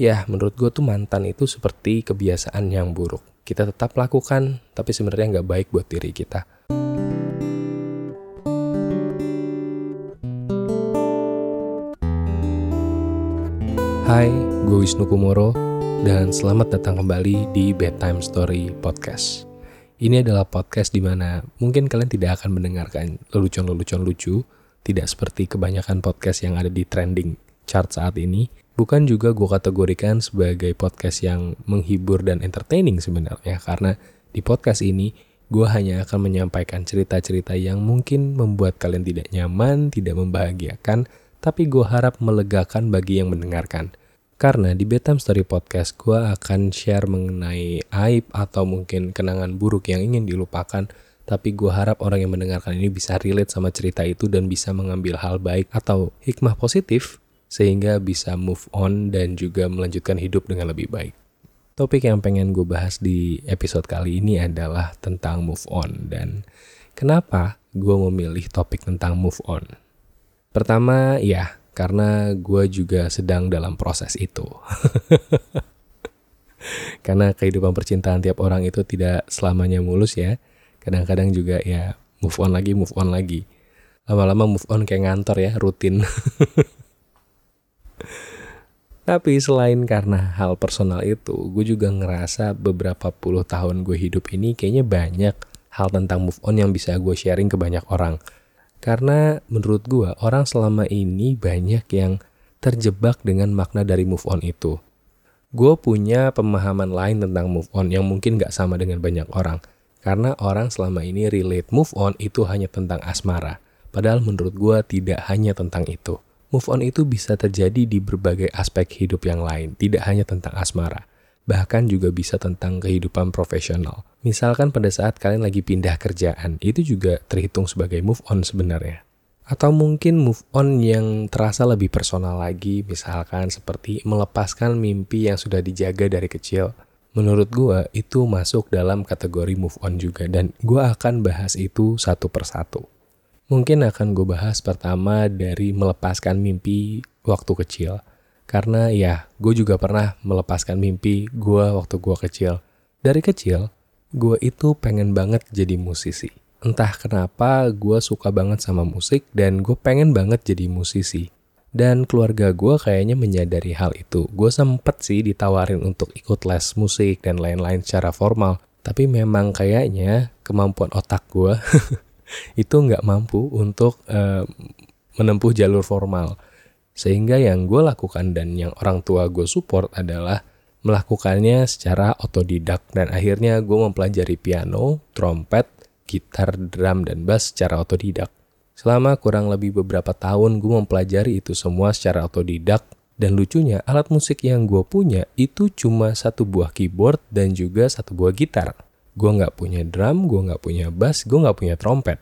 Ya, menurut gue tuh mantan itu seperti kebiasaan yang buruk. Kita tetap lakukan, tapi sebenarnya nggak baik buat diri kita. Hai, gue Wisnu Kumoro, dan selamat datang kembali di Bedtime Story Podcast. Ini adalah podcast di mana mungkin kalian tidak akan mendengarkan lelucon-lelucon lucu, tidak seperti kebanyakan podcast yang ada di trending chart saat ini, bukan juga gue kategorikan sebagai podcast yang menghibur dan entertaining sebenarnya karena di podcast ini gue hanya akan menyampaikan cerita-cerita yang mungkin membuat kalian tidak nyaman, tidak membahagiakan, tapi gue harap melegakan bagi yang mendengarkan. Karena di Betam Story Podcast gue akan share mengenai aib atau mungkin kenangan buruk yang ingin dilupakan, tapi gue harap orang yang mendengarkan ini bisa relate sama cerita itu dan bisa mengambil hal baik atau hikmah positif sehingga bisa move on dan juga melanjutkan hidup dengan lebih baik. Topik yang pengen gue bahas di episode kali ini adalah tentang move on dan kenapa gue memilih topik tentang move on. Pertama, ya karena gue juga sedang dalam proses itu. karena kehidupan percintaan tiap orang itu tidak selamanya mulus ya. Kadang-kadang juga ya move on lagi, move on lagi. Lama-lama move on kayak ngantor ya, rutin. Tapi selain karena hal personal itu, gue juga ngerasa beberapa puluh tahun gue hidup ini kayaknya banyak hal tentang move on yang bisa gue sharing ke banyak orang. Karena menurut gue, orang selama ini banyak yang terjebak dengan makna dari move on itu. Gue punya pemahaman lain tentang move on yang mungkin gak sama dengan banyak orang. Karena orang selama ini relate move on itu hanya tentang asmara. Padahal menurut gue tidak hanya tentang itu. Move on itu bisa terjadi di berbagai aspek hidup yang lain, tidak hanya tentang asmara. Bahkan juga bisa tentang kehidupan profesional. Misalkan pada saat kalian lagi pindah kerjaan, itu juga terhitung sebagai move on sebenarnya. Atau mungkin move on yang terasa lebih personal lagi, misalkan seperti melepaskan mimpi yang sudah dijaga dari kecil. Menurut gue itu masuk dalam kategori move on juga dan gue akan bahas itu satu persatu. Mungkin akan gue bahas pertama dari melepaskan mimpi waktu kecil. Karena ya, gue juga pernah melepaskan mimpi gue waktu gue kecil. Dari kecil, gue itu pengen banget jadi musisi. Entah kenapa gue suka banget sama musik dan gue pengen banget jadi musisi. Dan keluarga gue kayaknya menyadari hal itu. Gue sempet sih ditawarin untuk ikut les musik dan lain-lain secara formal. Tapi memang kayaknya kemampuan otak gue itu nggak mampu untuk uh, menempuh jalur formal. Sehingga yang gue lakukan dan yang orang tua gue support adalah melakukannya secara otodidak dan akhirnya gue mempelajari piano, trompet, gitar, drum, dan bass secara otodidak. Selama kurang lebih beberapa tahun gue mempelajari itu semua secara otodidak dan lucunya alat musik yang gue punya itu cuma satu buah keyboard dan juga satu buah gitar. Gue nggak punya drum, gue nggak punya bass, gue nggak punya trompet.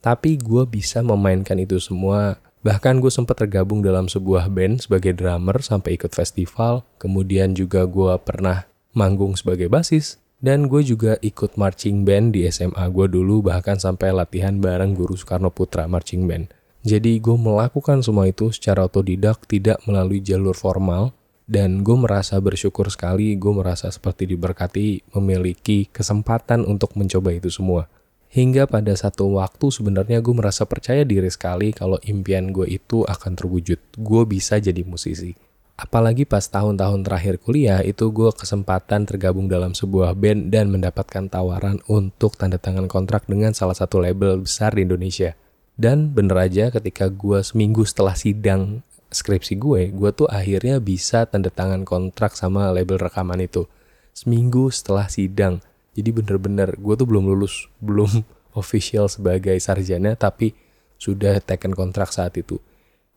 Tapi gue bisa memainkan itu semua. Bahkan gue sempat tergabung dalam sebuah band sebagai drummer sampai ikut festival. Kemudian juga gue pernah manggung sebagai basis. Dan gue juga ikut marching band di SMA gue dulu bahkan sampai latihan bareng guru Soekarno Putra marching band. Jadi gue melakukan semua itu secara otodidak tidak melalui jalur formal dan gue merasa bersyukur sekali, gue merasa seperti diberkati memiliki kesempatan untuk mencoba itu semua. Hingga pada satu waktu sebenarnya gue merasa percaya diri sekali kalau impian gue itu akan terwujud. Gue bisa jadi musisi. Apalagi pas tahun-tahun terakhir kuliah itu gue kesempatan tergabung dalam sebuah band dan mendapatkan tawaran untuk tanda tangan kontrak dengan salah satu label besar di Indonesia. Dan bener aja ketika gue seminggu setelah sidang skripsi gue, gue tuh akhirnya bisa tanda tangan kontrak sama label rekaman itu. Seminggu setelah sidang. Jadi bener-bener gue tuh belum lulus, belum official sebagai sarjana, tapi sudah taken kontrak saat itu.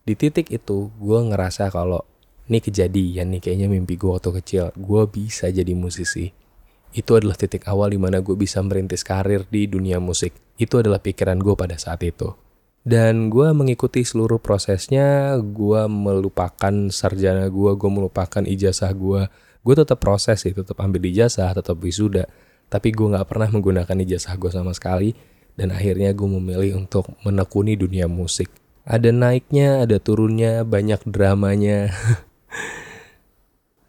Di titik itu gue ngerasa kalau ini kejadian nih kayaknya mimpi gue waktu kecil, gue bisa jadi musisi. Itu adalah titik awal di mana gue bisa merintis karir di dunia musik. Itu adalah pikiran gue pada saat itu. Dan gue mengikuti seluruh prosesnya, gue melupakan sarjana gue, gue melupakan ijazah gue. Gue tetap proses sih, tetap ambil ijazah, tetap wisuda. Tapi gue gak pernah menggunakan ijazah gue sama sekali. Dan akhirnya gue memilih untuk menekuni dunia musik. Ada naiknya, ada turunnya, banyak dramanya.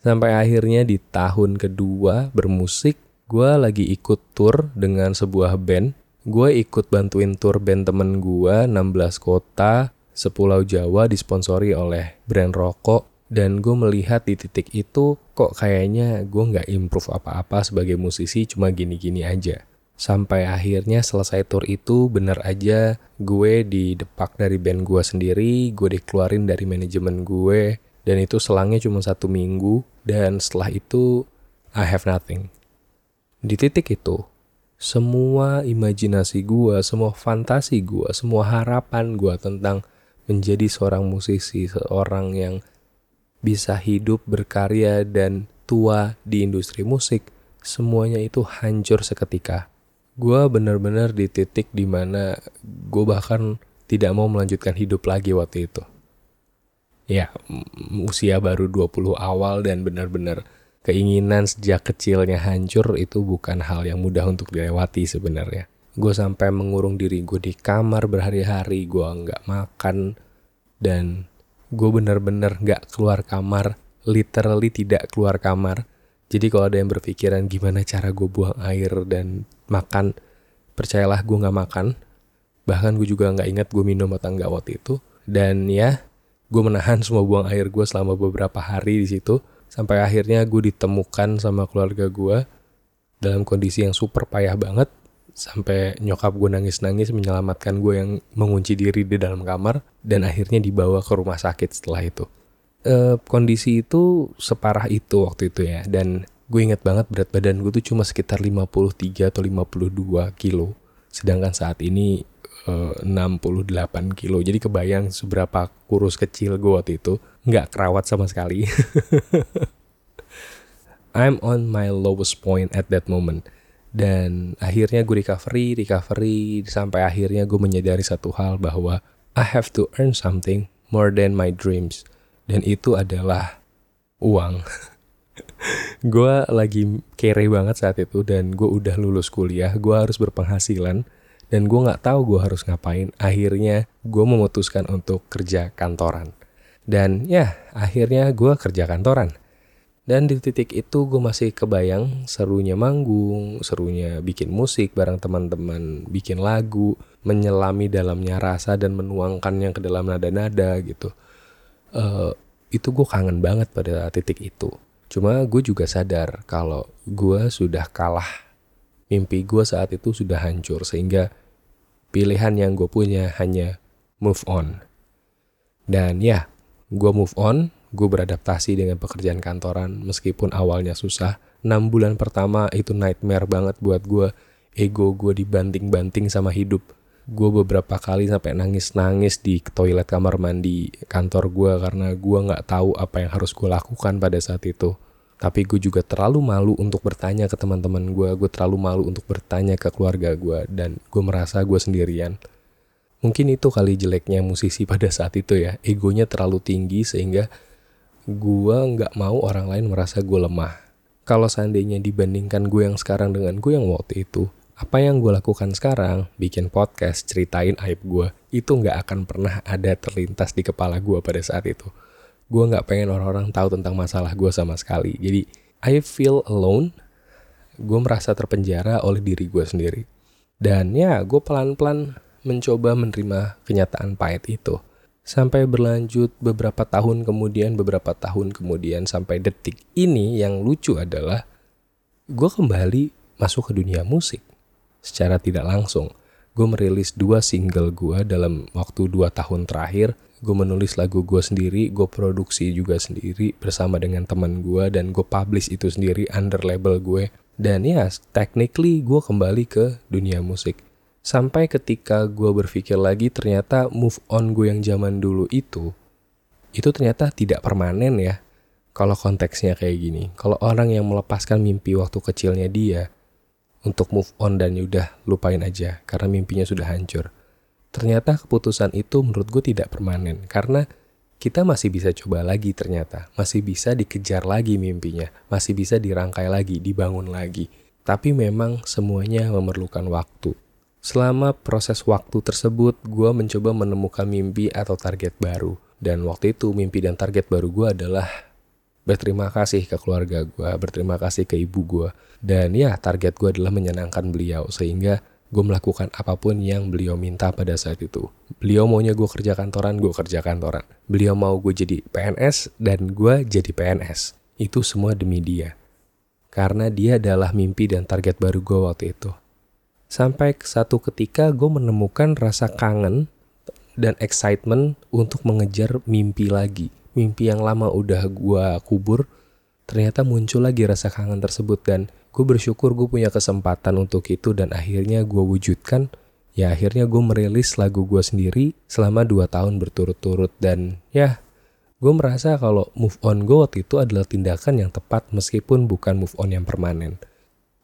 Sampai akhirnya di tahun kedua bermusik, gue lagi ikut tour dengan sebuah band. Gue ikut bantuin tour band temen gue 16 kota, sepulau Jawa disponsori oleh brand rokok. Dan gue melihat di titik itu kok kayaknya gue nggak improve apa-apa sebagai musisi cuma gini-gini aja. Sampai akhirnya selesai tour itu bener aja gue didepak dari band gue sendiri, gue dikeluarin dari manajemen gue, dan itu selangnya cuma satu minggu dan setelah itu I have nothing. Di titik itu, semua imajinasi gue, semua fantasi gue, semua harapan gue tentang menjadi seorang musisi, seorang yang bisa hidup, berkarya, dan tua di industri musik, semuanya itu hancur seketika. Gue bener-bener di titik di mana gue bahkan tidak mau melanjutkan hidup lagi waktu itu ya usia baru 20 awal dan benar-benar keinginan sejak kecilnya hancur itu bukan hal yang mudah untuk dilewati sebenarnya. Gue sampai mengurung diri gue di kamar berhari-hari, gue nggak makan dan gue bener-bener nggak keluar kamar, literally tidak keluar kamar. Jadi kalau ada yang berpikiran gimana cara gue buang air dan makan, percayalah gue nggak makan. Bahkan gue juga nggak ingat gue minum atau nggak waktu itu. Dan ya gue menahan semua buang air gue selama beberapa hari di situ sampai akhirnya gue ditemukan sama keluarga gue dalam kondisi yang super payah banget sampai nyokap gue nangis-nangis menyelamatkan gue yang mengunci diri di dalam kamar dan akhirnya dibawa ke rumah sakit setelah itu. E, kondisi itu separah itu waktu itu ya dan gue inget banget berat badan gue tuh cuma sekitar 53 atau 52 kilo sedangkan saat ini 68 kilo. Jadi kebayang seberapa kurus kecil gue waktu itu. Nggak kerawat sama sekali. I'm on my lowest point at that moment. Dan akhirnya gue recovery, recovery, sampai akhirnya gue menyadari satu hal bahwa I have to earn something more than my dreams. Dan itu adalah uang. gue lagi kere banget saat itu dan gue udah lulus kuliah, gue harus berpenghasilan dan gue nggak tahu gue harus ngapain. Akhirnya gue memutuskan untuk kerja kantoran. Dan ya, akhirnya gue kerja kantoran. Dan di titik itu gue masih kebayang serunya manggung, serunya bikin musik bareng teman-teman, bikin lagu, menyelami dalamnya rasa dan menuangkannya ke dalam nada-nada gitu. Uh, itu gue kangen banget pada titik itu. Cuma gue juga sadar kalau gue sudah kalah. Mimpi gue saat itu sudah hancur sehingga pilihan yang gue punya hanya move on. Dan ya, gue move on, gue beradaptasi dengan pekerjaan kantoran meskipun awalnya susah. 6 bulan pertama itu nightmare banget buat gue. Ego gue dibanting-banting sama hidup. Gue beberapa kali sampai nangis-nangis di toilet kamar mandi kantor gue karena gue gak tahu apa yang harus gue lakukan pada saat itu tapi gue juga terlalu malu untuk bertanya ke teman-teman gue gue terlalu malu untuk bertanya ke keluarga gue dan gue merasa gue sendirian mungkin itu kali jeleknya musisi pada saat itu ya. Egonya terlalu tinggi sehingga gue nggak mau orang lain merasa gue lemah. Kalau seandainya dibandingkan gue yang sekarang dengan gue yang waktu itu apa yang gue lakukan sekarang, bikin podcast, ceritain aib gue, itu nggak akan pernah ada terlintas di kepala gue pada saat itu. Gue nggak pengen orang-orang tahu tentang masalah gue sama sekali. Jadi I feel alone. Gue merasa terpenjara oleh diri gue sendiri. Dan ya gue pelan-pelan mencoba menerima kenyataan pahit itu sampai berlanjut beberapa tahun kemudian beberapa tahun kemudian sampai detik ini yang lucu adalah gue kembali masuk ke dunia musik secara tidak langsung gue merilis dua single gue dalam waktu dua tahun terakhir gue menulis lagu gue sendiri, gue produksi juga sendiri bersama dengan teman gue dan gue publish itu sendiri under label gue. Dan ya, technically gue kembali ke dunia musik. Sampai ketika gue berpikir lagi ternyata move on gue yang zaman dulu itu, itu ternyata tidak permanen ya. Kalau konteksnya kayak gini, kalau orang yang melepaskan mimpi waktu kecilnya dia untuk move on dan yaudah lupain aja karena mimpinya sudah hancur ternyata keputusan itu menurut gue tidak permanen karena kita masih bisa coba lagi ternyata, masih bisa dikejar lagi mimpinya, masih bisa dirangkai lagi, dibangun lagi. Tapi memang semuanya memerlukan waktu. Selama proses waktu tersebut, gue mencoba menemukan mimpi atau target baru. Dan waktu itu mimpi dan target baru gue adalah berterima kasih ke keluarga gue, berterima kasih ke ibu gue. Dan ya target gue adalah menyenangkan beliau sehingga gue melakukan apa pun yang beliau minta pada saat itu. Beliau maunya gue kerja kantoran, gue kerja kantoran. Beliau mau gue jadi PNS, dan gue jadi PNS. Itu semua demi dia. Karena dia adalah mimpi dan target baru gue waktu itu. Sampai satu ketika gue menemukan rasa kangen dan excitement untuk mengejar mimpi lagi. Mimpi yang lama udah gue kubur, ternyata muncul lagi rasa kangen tersebut dan gue bersyukur gue punya kesempatan untuk itu dan akhirnya gue wujudkan ya akhirnya gue merilis lagu gue sendiri selama 2 tahun berturut-turut dan ya gue merasa kalau move on gue waktu itu adalah tindakan yang tepat meskipun bukan move on yang permanen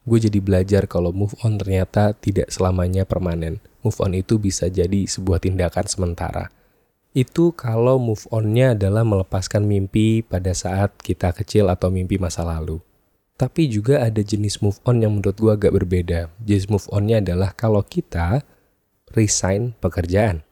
gue jadi belajar kalau move on ternyata tidak selamanya permanen move on itu bisa jadi sebuah tindakan sementara itu kalau move onnya adalah melepaskan mimpi pada saat kita kecil atau mimpi masa lalu tapi juga ada jenis move on yang menurut gue agak berbeda. Jenis move onnya adalah kalau kita resign pekerjaan.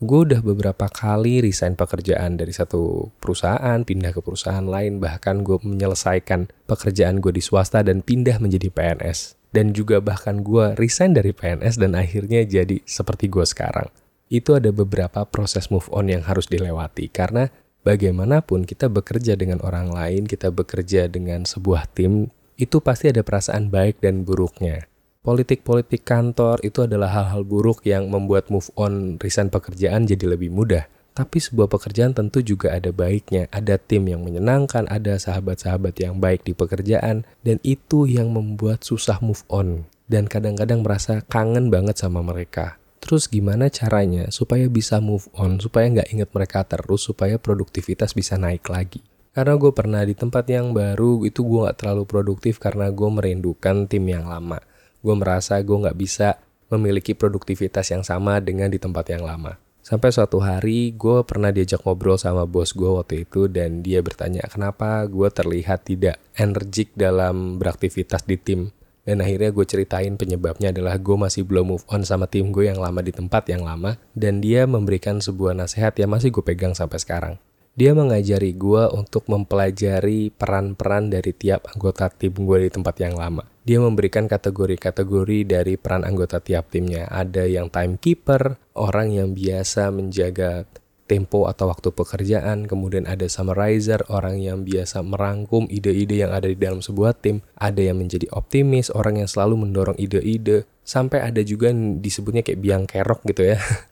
Gue udah beberapa kali resign pekerjaan dari satu perusahaan, pindah ke perusahaan lain, bahkan gue menyelesaikan pekerjaan gue di swasta dan pindah menjadi PNS. Dan juga bahkan gue resign dari PNS dan akhirnya jadi seperti gue sekarang. Itu ada beberapa proses move on yang harus dilewati karena bagaimanapun kita bekerja dengan orang lain, kita bekerja dengan sebuah tim, itu pasti ada perasaan baik dan buruknya. Politik-politik kantor itu adalah hal-hal buruk yang membuat move on resign pekerjaan jadi lebih mudah. Tapi sebuah pekerjaan tentu juga ada baiknya, ada tim yang menyenangkan, ada sahabat-sahabat yang baik di pekerjaan, dan itu yang membuat susah move on. Dan kadang-kadang merasa kangen banget sama mereka. Terus gimana caranya supaya bisa move on, supaya nggak inget mereka terus, supaya produktivitas bisa naik lagi? Karena gue pernah di tempat yang baru, itu gue nggak terlalu produktif karena gue merindukan tim yang lama. Gue merasa gue nggak bisa memiliki produktivitas yang sama dengan di tempat yang lama. Sampai suatu hari gue pernah diajak ngobrol sama bos gue waktu itu dan dia bertanya kenapa gue terlihat tidak energik dalam beraktivitas di tim dan akhirnya gue ceritain penyebabnya adalah gue masih belum move on sama tim gue yang lama di tempat yang lama. Dan dia memberikan sebuah nasihat yang masih gue pegang sampai sekarang. Dia mengajari gue untuk mempelajari peran-peran dari tiap anggota tim gue di tempat yang lama. Dia memberikan kategori-kategori dari peran anggota tiap timnya. Ada yang timekeeper, orang yang biasa menjaga tempo atau waktu pekerjaan, kemudian ada summarizer, orang yang biasa merangkum ide-ide yang ada di dalam sebuah tim, ada yang menjadi optimis, orang yang selalu mendorong ide-ide, sampai ada juga yang disebutnya kayak biang kerok gitu ya.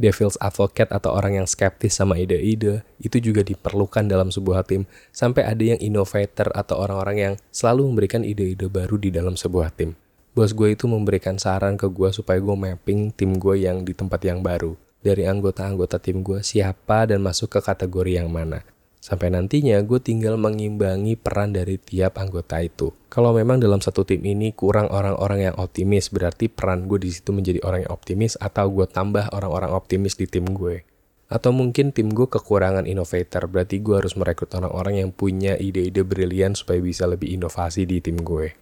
Devil's advocate atau orang yang skeptis sama ide-ide, itu juga diperlukan dalam sebuah tim. Sampai ada yang innovator atau orang-orang yang selalu memberikan ide-ide baru di dalam sebuah tim. Bos gue itu memberikan saran ke gue supaya gue mapping tim gue yang di tempat yang baru dari anggota-anggota tim gue siapa dan masuk ke kategori yang mana. Sampai nantinya gue tinggal mengimbangi peran dari tiap anggota itu. Kalau memang dalam satu tim ini kurang orang-orang yang optimis, berarti peran gue di situ menjadi orang yang optimis atau gue tambah orang-orang optimis di tim gue. Atau mungkin tim gue kekurangan innovator, berarti gue harus merekrut orang-orang yang punya ide-ide brilian supaya bisa lebih inovasi di tim gue.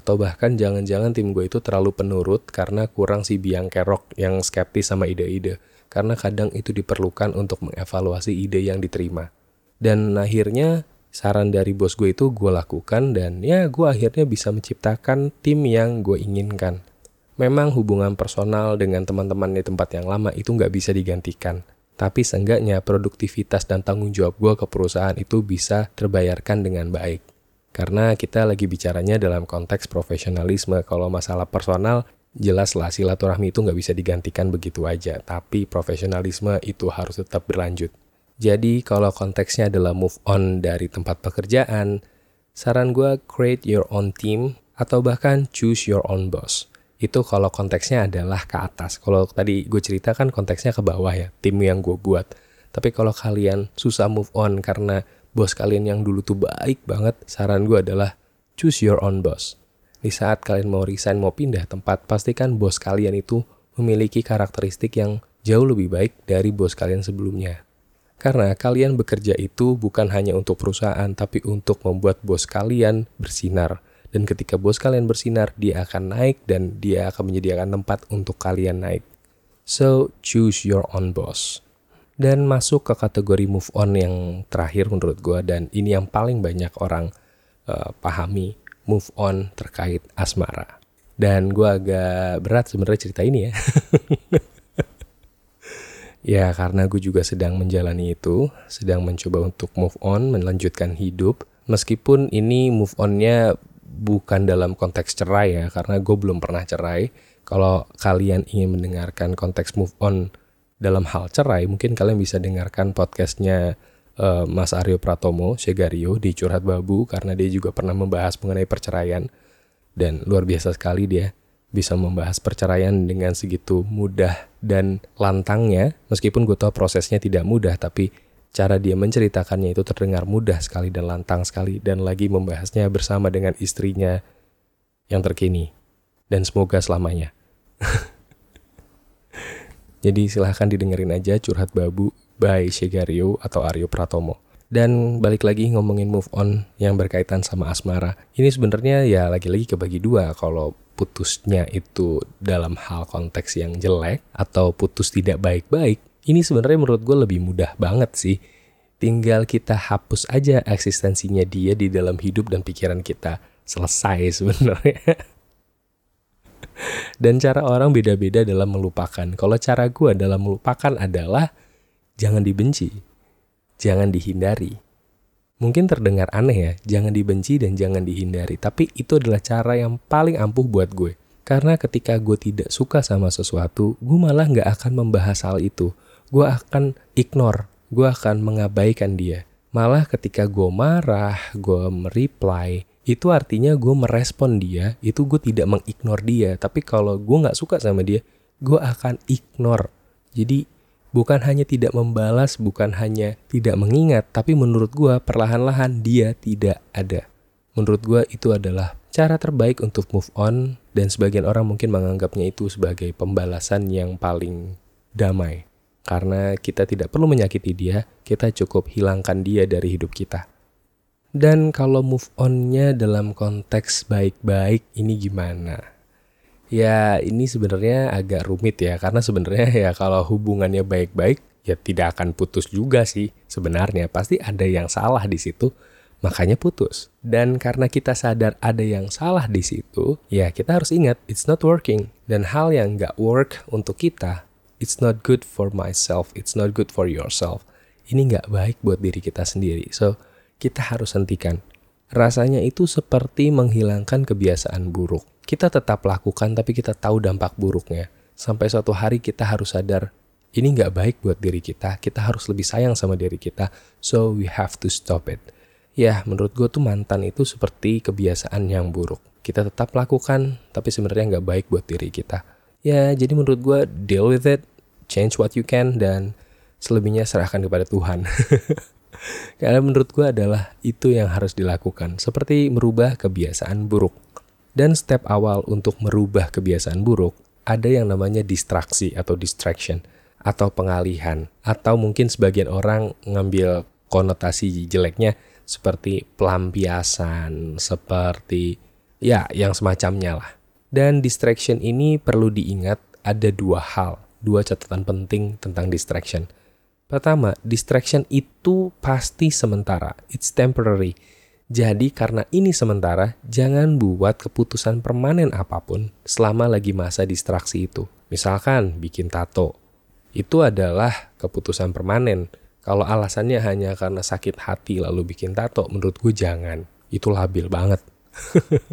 Atau bahkan jangan-jangan tim gue itu terlalu penurut karena kurang si biang kerok yang skeptis sama ide-ide. Karena kadang itu diperlukan untuk mengevaluasi ide yang diterima. Dan akhirnya saran dari bos gue itu gue lakukan dan ya gue akhirnya bisa menciptakan tim yang gue inginkan. Memang hubungan personal dengan teman-teman di tempat yang lama itu nggak bisa digantikan. Tapi seenggaknya produktivitas dan tanggung jawab gue ke perusahaan itu bisa terbayarkan dengan baik. Karena kita lagi bicaranya dalam konteks profesionalisme. Kalau masalah personal, jelaslah silaturahmi itu nggak bisa digantikan begitu aja. Tapi profesionalisme itu harus tetap berlanjut. Jadi kalau konteksnya adalah move on dari tempat pekerjaan, saran gue create your own team atau bahkan choose your own boss. Itu kalau konteksnya adalah ke atas. Kalau tadi gue ceritakan konteksnya ke bawah ya, tim yang gue buat. Tapi kalau kalian susah move on karena bos kalian yang dulu tuh baik banget, saran gue adalah choose your own boss. Di saat kalian mau resign, mau pindah tempat, pastikan bos kalian itu memiliki karakteristik yang jauh lebih baik dari bos kalian sebelumnya. Karena kalian bekerja itu bukan hanya untuk perusahaan, tapi untuk membuat bos kalian bersinar. Dan ketika bos kalian bersinar, dia akan naik dan dia akan menyediakan tempat untuk kalian naik. So, choose your own boss. Dan masuk ke kategori move on yang terakhir menurut gue dan ini yang paling banyak orang uh, pahami move on terkait asmara. Dan gue agak berat sebenarnya cerita ini ya. ya karena gue juga sedang menjalani itu, sedang mencoba untuk move on, melanjutkan hidup. Meskipun ini move onnya bukan dalam konteks cerai ya, karena gue belum pernah cerai. Kalau kalian ingin mendengarkan konteks move on dalam hal cerai, mungkin kalian bisa dengarkan podcastnya uh, Mas Aryo Pratomo, Segario di Curhat Babu, karena dia juga pernah membahas mengenai perceraian. Dan luar biasa sekali dia bisa membahas perceraian dengan segitu mudah dan lantangnya. Meskipun gue tahu prosesnya tidak mudah, tapi cara dia menceritakannya itu terdengar mudah sekali dan lantang sekali. Dan lagi membahasnya bersama dengan istrinya yang terkini. Dan semoga selamanya. Jadi silahkan didengerin aja Curhat Babu by Shegario atau Aryo Pratomo. Dan balik lagi ngomongin move on yang berkaitan sama asmara. Ini sebenarnya ya lagi-lagi kebagi dua. Kalau putusnya itu dalam hal konteks yang jelek atau putus tidak baik-baik, ini sebenarnya menurut gue lebih mudah banget sih. Tinggal kita hapus aja eksistensinya dia di dalam hidup dan pikiran kita. Selesai sebenarnya. Dan cara orang beda-beda dalam melupakan. Kalau cara gue dalam melupakan adalah jangan dibenci, jangan dihindari. Mungkin terdengar aneh ya, jangan dibenci dan jangan dihindari. Tapi itu adalah cara yang paling ampuh buat gue. Karena ketika gue tidak suka sama sesuatu, gue malah nggak akan membahas hal itu. Gue akan ignore, gue akan mengabaikan dia. Malah ketika gue marah, gue mereply, itu artinya gue merespon dia, itu gue tidak mengignore dia. Tapi kalau gue nggak suka sama dia, gue akan ignore. Jadi bukan hanya tidak membalas, bukan hanya tidak mengingat, tapi menurut gue perlahan-lahan dia tidak ada. Menurut gue itu adalah cara terbaik untuk move on dan sebagian orang mungkin menganggapnya itu sebagai pembalasan yang paling damai. Karena kita tidak perlu menyakiti dia, kita cukup hilangkan dia dari hidup kita. Dan kalau move onnya dalam konteks baik-baik ini gimana? Ya ini sebenarnya agak rumit ya karena sebenarnya ya kalau hubungannya baik-baik ya tidak akan putus juga sih sebenarnya pasti ada yang salah di situ makanya putus. Dan karena kita sadar ada yang salah di situ, ya kita harus ingat it's not working. Dan hal yang nggak work untuk kita, it's not good for myself, it's not good for yourself. Ini nggak baik buat diri kita sendiri. So kita harus hentikan. Rasanya itu seperti menghilangkan kebiasaan buruk. Kita tetap lakukan tapi kita tahu dampak buruknya. Sampai suatu hari kita harus sadar, ini nggak baik buat diri kita, kita harus lebih sayang sama diri kita, so we have to stop it. Ya, menurut gue tuh mantan itu seperti kebiasaan yang buruk. Kita tetap lakukan, tapi sebenarnya nggak baik buat diri kita. Ya, jadi menurut gue deal with it, change what you can, dan selebihnya serahkan kepada Tuhan. Karena menurut gue adalah itu yang harus dilakukan, seperti merubah kebiasaan buruk. Dan step awal untuk merubah kebiasaan buruk ada yang namanya distraksi atau distraction atau pengalihan atau mungkin sebagian orang ngambil konotasi jeleknya seperti pelampiasan, seperti ya yang semacamnya lah. Dan distraction ini perlu diingat ada dua hal, dua catatan penting tentang distraction. Pertama, distraction itu pasti sementara. It's temporary. Jadi karena ini sementara, jangan buat keputusan permanen apa pun selama lagi masa distraksi itu. Misalkan bikin tato. Itu adalah keputusan permanen. Kalau alasannya hanya karena sakit hati lalu bikin tato, menurut gue jangan. Itu labil banget.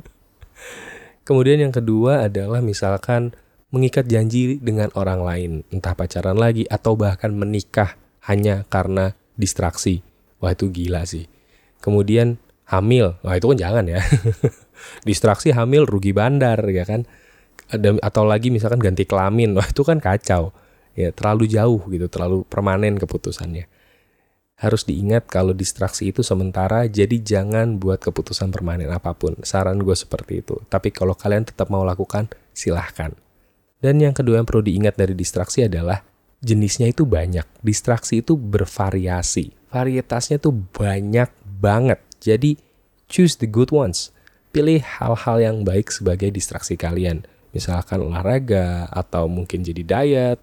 Kemudian yang kedua adalah misalkan mengikat janji dengan orang lain, entah pacaran lagi atau bahkan menikah hanya karena distraksi. Wah itu gila sih. Kemudian hamil, wah itu kan jangan ya. distraksi hamil rugi bandar ya kan. Atau lagi misalkan ganti kelamin, wah itu kan kacau. Ya terlalu jauh gitu, terlalu permanen keputusannya. Harus diingat kalau distraksi itu sementara, jadi jangan buat keputusan permanen apa pun. Saran gue seperti itu. Tapi kalau kalian tetap mau lakukan, silahkan. Dan yang kedua yang perlu diingat dari distraksi adalah jenisnya itu banyak. Distraksi itu bervariasi. Varietasnya tuh banyak banget. Jadi choose the good ones. Pilih hal-hal yang baik sebagai distraksi kalian. Misalkan olahraga atau mungkin jadi diet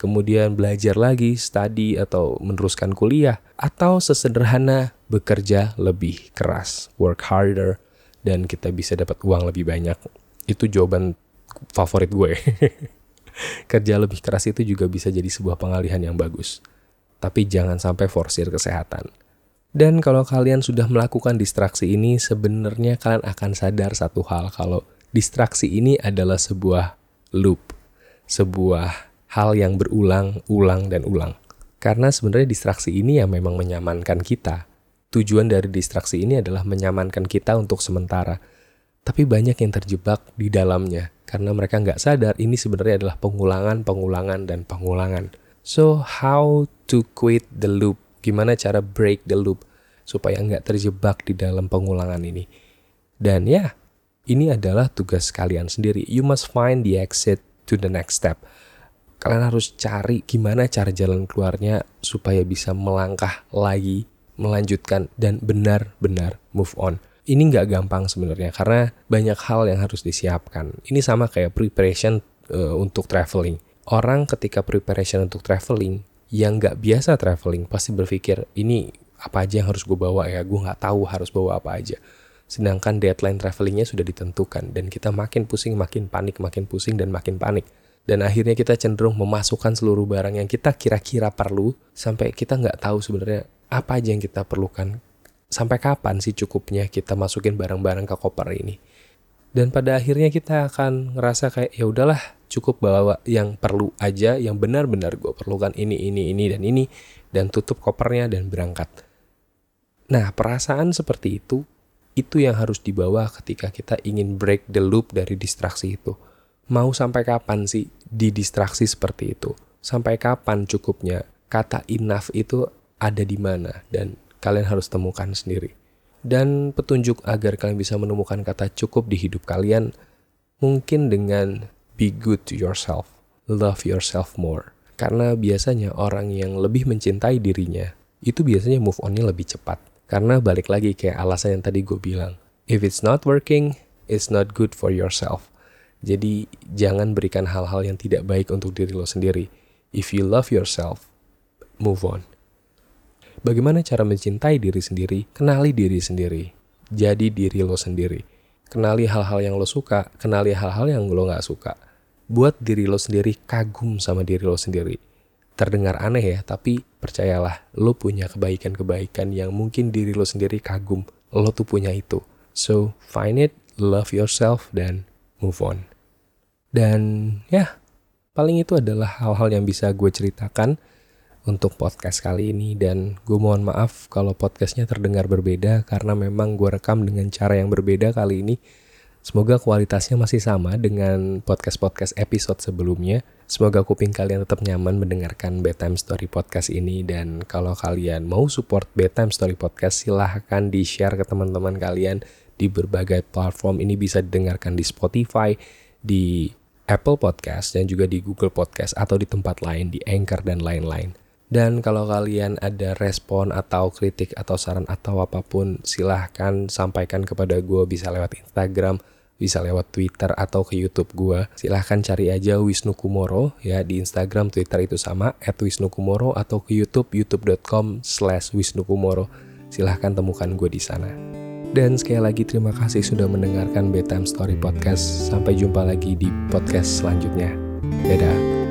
kemudian belajar lagi, study atau meneruskan kuliah, atau sesederhana bekerja lebih keras, work harder, dan kita bisa dapat uang lebih banyak. Itu jawaban favorit gue. Kerja lebih keras itu juga bisa jadi sebuah pengalihan yang bagus. Tapi jangan sampai forsir kesehatan. Dan kalau kalian sudah melakukan distraksi ini, sebenarnya kalian akan sadar satu hal kalau distraksi ini adalah sebuah loop, sebuah hal yang berulang, ulang, dan ulang. Karena sebenarnya distraksi ini yang memang menyamankan kita. Tujuan dari distraksi ini adalah menyamankan kita untuk sementara. Tapi banyak yang terjebak di dalamnya karena mereka nggak sadar ini sebenarnya adalah pengulangan, pengulangan, dan pengulangan. So, how to quit the loop Gimana cara break the loop supaya nggak terjebak di dalam pengulangan ini. Dan ya, ini adalah tugas kalian sendiri. You must find the exit to the next step. Kalian harus cari gimana cara jalan keluarnya supaya bisa melangkah lagi, melanjutkan, dan benar-benar move on. Ini nggak gampang sebenarnya karena banyak hal yang harus disiapkan. Ini sama kayak preparation uh, untuk traveling. Orang ketika preparation untuk traveling, yang nggak biasa traveling pasti berpikir ini apa aja yang harus gue bawa ya gue nggak tahu harus bawa apa aja sedangkan deadline travelingnya sudah ditentukan dan kita makin pusing makin panik makin pusing dan makin panik dan akhirnya kita cenderung memasukkan seluruh barang yang kita kira-kira perlu sampai kita nggak tahu sebenarnya apa aja yang kita perlukan sampai kapan sih cukupnya kita masukin barang-barang ke koper ini? Dan pada akhirnya kita akan ngerasa kayak ya udahlah cukup bawa yang perlu aja yang benar-benar gue perlukan ini ini ini dan ini dan tutup kopernya dan berangkat. Nah perasaan seperti itu itu yang harus dibawa ketika kita ingin break the loop dari distraksi itu. Mau sampai kapan sih di distraksi seperti itu? Sampai kapan cukupnya kata enough itu ada di mana? Dan kalian harus temukan sendiri dan petunjuk agar kalian bisa menemukan kata cukup di hidup kalian mungkin dengan be good to yourself, love yourself more. Karena biasanya orang yang lebih mencintai dirinya, itu biasanya move on-nya lebih cepat. Karena balik lagi kayak alasan yang tadi gue bilang, if it's not working, it's not good for yourself. Jadi jangan berikan hal-hal yang tidak baik untuk diri lo sendiri. If you love yourself, move on. Bagaimana cara mencintai diri sendiri? Kenali diri sendiri. Jadi diri lo sendiri. Kenali hal-hal yang lo suka, kenali hal-hal yang lo gak suka buat diri lo sendiri kagum sama diri lo sendiri. Terdengar aneh ya, tapi percayalah, lo punya kebaikan-kebaikan yang mungkin diri lo sendiri kagum. Lo tuh punya itu. So, find it, love yourself, dan move on. Dan ya, paling itu adalah hal-hal yang bisa gue ceritakan untuk podcast kali ini dan gue mohon maaf kalau podcastnya terdengar berbeda karena memang gue rekam dengan cara yang berbeda kali ini Semoga kualitasnya masih sama dengan podcast-podcast episode sebelumnya. Semoga kuping kalian tetap nyaman mendengarkan Bedtime Story Podcast ini dan kalau kalian mau support Bedtime Story Podcast silahkan di-share ke teman-teman kalian di berbagai platform. Ini bisa didengarkan di Spotify, di Apple Podcast dan juga di Google Podcast atau di tempat lain di Anchor dan lain-lain. Dan kalau kalian ada respon atau kritik atau saran atau apa pun, silahkan sampaikan kepada gue bisa lewat Instagram, bisa lewat Twitter atau ke YouTube gue. Silahkan cari aja Wisnu Kumoro ya di Instagram, Twitter itu sama at Wisnu Kumoro atau ke YouTube youtube.com slash Wisnu Kumoro. Silahkan temukan gue di sana. Dan sekali lagi terima kasih sudah mendengarkan Bedtime Story Podcast. Sampai jumpa lagi di podcast selanjutnya. Dadah.